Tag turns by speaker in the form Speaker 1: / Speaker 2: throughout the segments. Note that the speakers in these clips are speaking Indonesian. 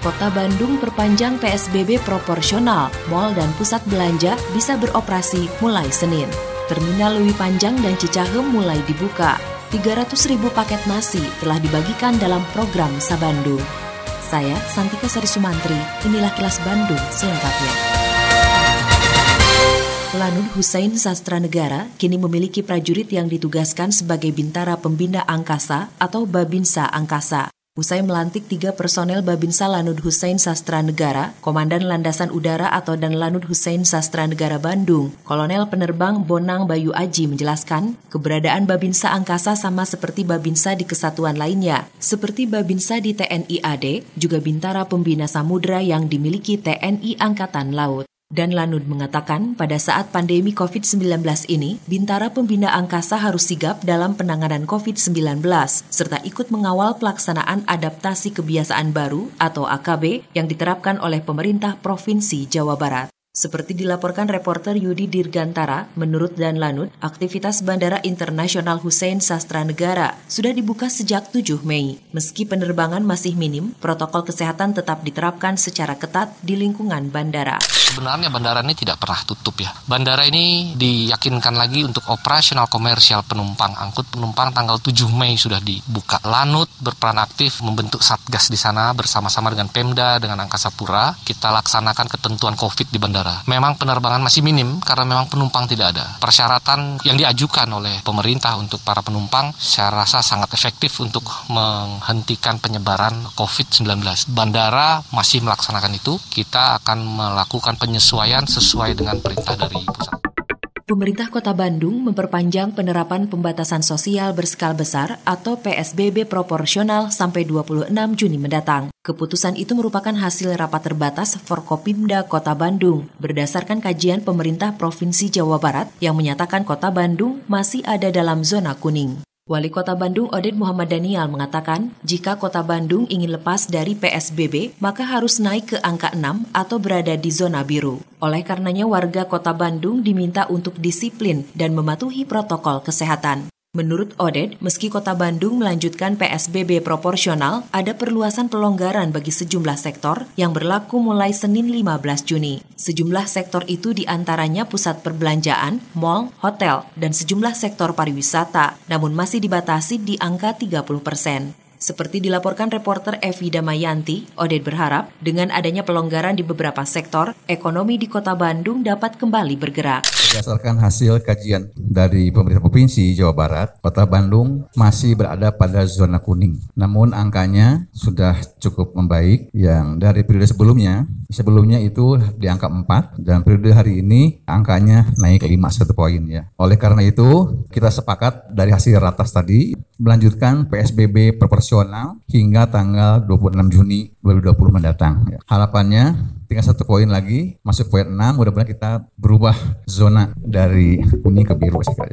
Speaker 1: Kota Bandung perpanjang PSBB proporsional, mal dan pusat belanja bisa beroperasi mulai Senin. Terminal Lewi Panjang dan Cicahem mulai dibuka. 300 ribu paket nasi telah dibagikan dalam program Sabandung. Saya Santika Sari Sumantri, inilah kilas Bandung selengkapnya. Lanut Hussein Sastra Negara kini memiliki prajurit yang ditugaskan sebagai Bintara Pembina Angkasa atau Babinsa Angkasa. Usai melantik tiga personel Babinsa Lanud Hussein Sastra Negara, Komandan Landasan Udara atau dan Lanud Hussein Sastra Negara Bandung, Kolonel Penerbang Bonang Bayu Aji menjelaskan, keberadaan Babinsa Angkasa sama seperti Babinsa di kesatuan lainnya. Seperti Babinsa di TNI AD, juga Bintara Pembina Samudra yang dimiliki TNI Angkatan Laut. Dan Lanud mengatakan pada saat pandemi COVID-19 ini, Bintara Pembina Angkasa harus sigap dalam penanganan COVID-19, serta ikut mengawal pelaksanaan adaptasi kebiasaan baru atau AKB yang diterapkan oleh pemerintah Provinsi Jawa Barat. Seperti dilaporkan reporter Yudi Dirgantara, menurut Dan Lanut, aktivitas Bandara Internasional Hussein Sastra Negara sudah dibuka sejak 7 Mei. Meski penerbangan masih minim, protokol kesehatan tetap diterapkan secara ketat di lingkungan bandara.
Speaker 2: Sebenarnya bandara ini tidak pernah tutup ya. Bandara ini diyakinkan lagi untuk operasional komersial penumpang angkut penumpang tanggal 7 Mei sudah dibuka. Lanut berperan aktif membentuk satgas di sana bersama-sama dengan Pemda dengan Angkasa Pura. Kita laksanakan ketentuan COVID di bandara. Memang penerbangan masih minim karena memang penumpang tidak ada. Persyaratan yang diajukan oleh pemerintah untuk para penumpang saya rasa sangat efektif untuk menghentikan penyebaran COVID-19. Bandara masih melaksanakan itu. Kita akan melakukan penyesuaian sesuai dengan perintah dari pusat.
Speaker 1: Pemerintah Kota Bandung memperpanjang penerapan pembatasan sosial berskala besar atau PSBB proporsional sampai 26 Juni mendatang. Keputusan itu merupakan hasil rapat terbatas Forkopimda Kota Bandung berdasarkan kajian pemerintah Provinsi Jawa Barat yang menyatakan Kota Bandung masih ada dalam zona kuning. Wali Kota Bandung Oded Muhammad Daniel mengatakan, jika Kota Bandung ingin lepas dari PSBB, maka harus naik ke angka 6 atau berada di zona biru. Oleh karenanya warga Kota Bandung diminta untuk disiplin dan mematuhi protokol kesehatan. Menurut Oded, meski Kota Bandung melanjutkan PSBB proporsional, ada perluasan pelonggaran bagi sejumlah sektor yang berlaku mulai Senin 15 Juni. Sejumlah sektor itu di antaranya pusat perbelanjaan, mal, hotel, dan sejumlah sektor pariwisata, namun masih dibatasi di angka 30 persen. Seperti dilaporkan reporter Evi Damayanti, Oded berharap dengan adanya pelonggaran di beberapa sektor, ekonomi di kota Bandung dapat kembali bergerak.
Speaker 3: Berdasarkan hasil kajian dari pemerintah provinsi Jawa Barat, kota Bandung masih berada pada zona kuning. Namun angkanya sudah cukup membaik yang dari periode sebelumnya, sebelumnya itu di angka 4 dan periode hari ini angkanya naik 5 satu poin ya. Oleh karena itu, kita sepakat dari hasil ratas tadi melanjutkan PSBB proporsional hingga tanggal 26 Juni 2020 mendatang. Ya. Harapannya tinggal satu poin lagi masuk poin 6 mudah-mudahan kita berubah zona dari kuning ke biru sekali.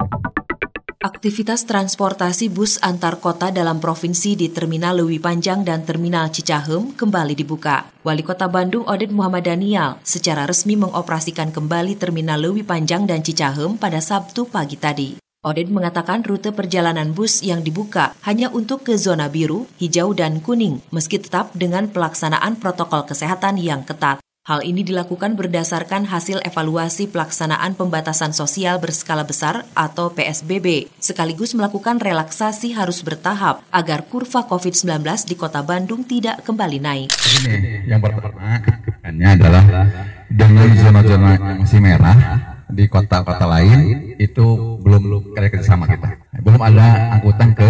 Speaker 1: Aktivitas transportasi bus antar kota dalam provinsi di Terminal Lewi Panjang dan Terminal Cicahem kembali dibuka. Wali Kota Bandung Oded Muhammad Daniel secara resmi mengoperasikan kembali Terminal Lewi Panjang dan Cicahem pada Sabtu pagi tadi. Oded mengatakan rute perjalanan bus yang dibuka hanya untuk ke zona biru, hijau, dan kuning, meski tetap dengan pelaksanaan protokol kesehatan yang ketat. Hal ini dilakukan berdasarkan hasil evaluasi pelaksanaan pembatasan sosial berskala besar atau PSBB, sekaligus melakukan relaksasi harus bertahap agar kurva COVID-19 di kota Bandung tidak kembali naik.
Speaker 3: Ini yang pertama adalah dengan zona-zona yang masih merah di kota-kota lain itu belum kerja sama kita. Belum ada angkutan ke,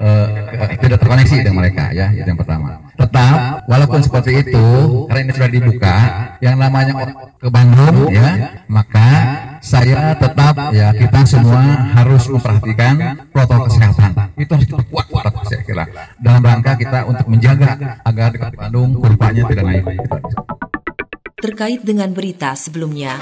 Speaker 3: eh, tidak terkoneksi dengan mereka ya, itu yang pertama. Tetap walaupun seperti itu karena ini sudah dibuka yang namanya ke Bandung ya, maka saya tetap ya kita semua harus memperhatikan protokol kesehatan. Itu harus diperkuat saya kira dalam rangka kita untuk menjaga agar di Bandung kurvanya tidak naik.
Speaker 1: Terkait dengan berita sebelumnya.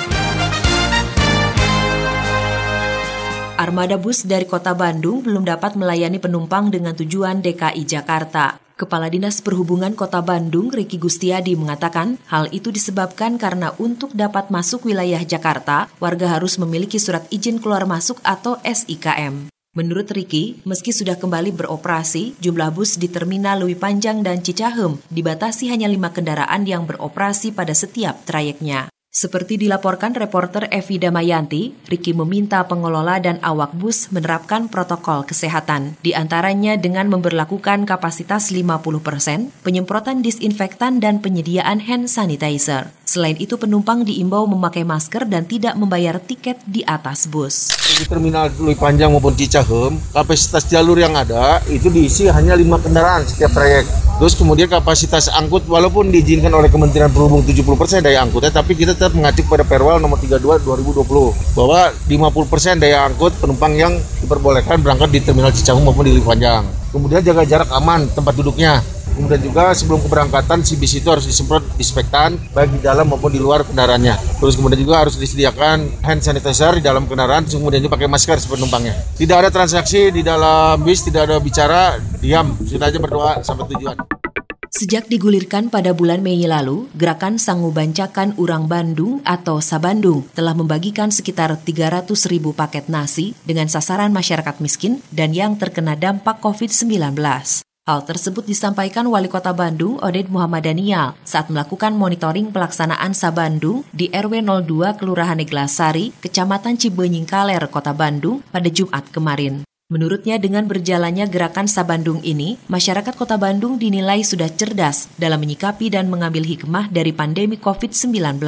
Speaker 1: Armada bus dari kota Bandung belum dapat melayani penumpang dengan tujuan DKI Jakarta. Kepala Dinas Perhubungan Kota Bandung, Riki Gustiadi, mengatakan hal itu disebabkan karena untuk dapat masuk wilayah Jakarta, warga harus memiliki surat izin keluar masuk atau SIKM. Menurut Riki, meski sudah kembali beroperasi, jumlah bus di Terminal Lewi Panjang dan Cicahem dibatasi hanya lima kendaraan yang beroperasi pada setiap trayeknya. Seperti dilaporkan reporter Evi Damayanti, Riki meminta pengelola dan awak bus menerapkan protokol kesehatan, di antaranya dengan memperlakukan kapasitas 50 persen, penyemprotan disinfektan dan penyediaan hand sanitizer. Selain itu, penumpang diimbau memakai masker dan tidak membayar tiket di atas bus.
Speaker 4: Di terminal Lui Panjang maupun Cicahem, kapasitas jalur yang ada itu diisi hanya lima kendaraan setiap trayek. Terus kemudian kapasitas angkut walaupun diizinkan oleh Kementerian Perhubungan 70% daya angkutnya tapi kita tetap mengacu pada Perwal nomor 32 2020 bahwa 50% daya angkut penumpang yang diperbolehkan berangkat di terminal Cicahem maupun di Panjang. Kemudian jaga jarak aman tempat duduknya. Kemudian juga sebelum keberangkatan si bis itu harus disemprot disinfektan baik di dalam maupun di luar kendaraannya. Terus kemudian juga harus disediakan hand sanitizer di dalam kendaraan, terus kemudian pakai masker si penumpangnya. Tidak ada transaksi di dalam bis, tidak ada bicara, diam, sudah aja berdoa sampai tujuan.
Speaker 1: Sejak digulirkan pada bulan Mei lalu, Gerakan Sanggu Bancakan Urang Bandung atau Sabandung telah membagikan sekitar 300 ribu paket nasi dengan sasaran masyarakat miskin dan yang terkena dampak COVID-19. Hal tersebut disampaikan Wali Kota Bandung, Oded Muhammad Daniel, saat melakukan monitoring pelaksanaan Sabandung di RW 02 Kelurahan Neglasari, Kecamatan Cibenying Kaler, Kota Bandung pada Jumat kemarin. Menurutnya dengan berjalannya gerakan Sabandung ini, masyarakat kota Bandung dinilai sudah cerdas dalam menyikapi dan mengambil hikmah dari pandemi COVID-19.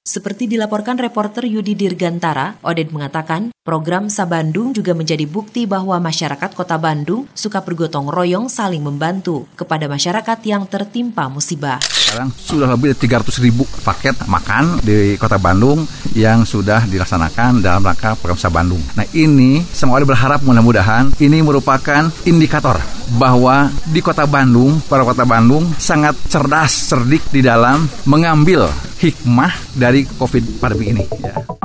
Speaker 1: Seperti dilaporkan reporter Yudi Dirgantara, Oded mengatakan, program Sabandung juga menjadi bukti bahwa masyarakat kota Bandung suka bergotong royong saling membantu kepada masyarakat yang tertimpa musibah.
Speaker 3: Sekarang sudah lebih dari 300 ribu paket makan di kota Bandung yang sudah dilaksanakan dalam rangka program Sabandung. Nah ini semua orang berharap mudah-mudahan ini merupakan indikator bahwa di kota Bandung, para kota Bandung sangat cerdas, cerdik di dalam mengambil hikmah dari COVID pandemi ini. Ya.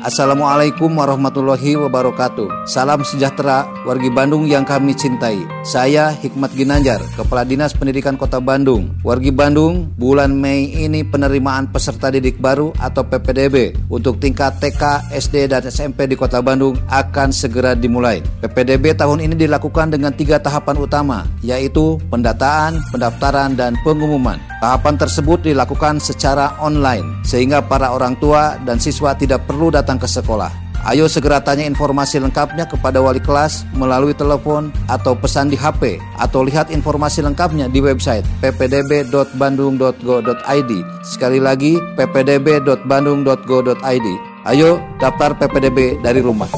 Speaker 5: Assalamualaikum warahmatullahi wabarakatuh. Salam sejahtera wargi Bandung yang kami cintai. Saya Hikmat Ginanjar, Kepala Dinas Pendidikan Kota Bandung. Wargi Bandung, bulan Mei ini penerimaan peserta didik baru atau PPDB untuk tingkat TK, SD, dan SMP di Kota Bandung akan segera dimulai. PPDB tahun ini dilakukan dengan tiga tahapan utama, yaitu pendataan, pendaftaran, dan pengumuman. Tahapan tersebut dilakukan secara online, sehingga para orang tua dan siswa tidak perlu datang datang ke sekolah. Ayo segera tanya informasi lengkapnya kepada wali kelas melalui telepon atau pesan di HP atau lihat informasi lengkapnya di website ppdb.bandung.go.id. Sekali lagi ppdb.bandung.go.id. Ayo daftar PPDB dari rumah.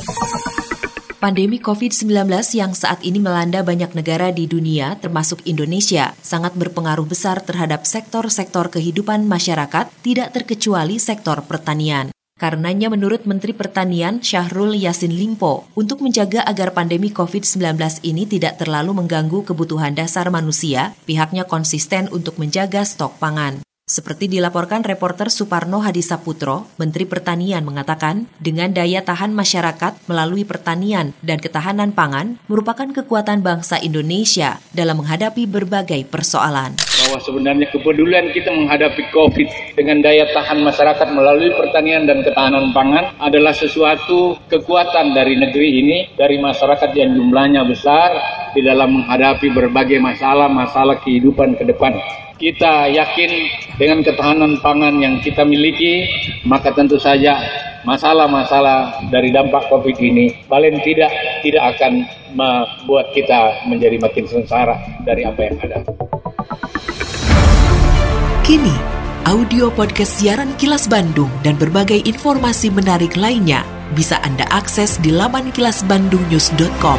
Speaker 1: Pandemi COVID-19 yang saat ini melanda banyak negara di dunia, termasuk Indonesia, sangat berpengaruh besar terhadap sektor-sektor kehidupan masyarakat, tidak terkecuali sektor pertanian. Karenanya menurut Menteri Pertanian Syahrul Yasin Limpo, untuk menjaga agar pandemi COVID-19 ini tidak terlalu mengganggu kebutuhan dasar manusia, pihaknya konsisten untuk menjaga stok pangan. Seperti dilaporkan reporter Suparno Hadisaputro, Menteri Pertanian mengatakan, dengan daya tahan masyarakat melalui pertanian dan ketahanan pangan merupakan kekuatan bangsa Indonesia dalam menghadapi berbagai persoalan
Speaker 6: bahwa sebenarnya kepedulian kita menghadapi COVID dengan daya tahan masyarakat melalui pertanian dan ketahanan pangan adalah sesuatu kekuatan dari negeri ini, dari masyarakat yang jumlahnya besar di dalam menghadapi berbagai masalah-masalah kehidupan ke depan. Kita yakin dengan ketahanan pangan yang kita miliki, maka tentu saja masalah-masalah dari dampak COVID ini paling tidak tidak akan membuat kita menjadi makin sengsara dari apa yang ada.
Speaker 1: Kini, audio podcast siaran Kilas Bandung dan berbagai informasi menarik lainnya bisa Anda akses di laman kilasbandungnews.com.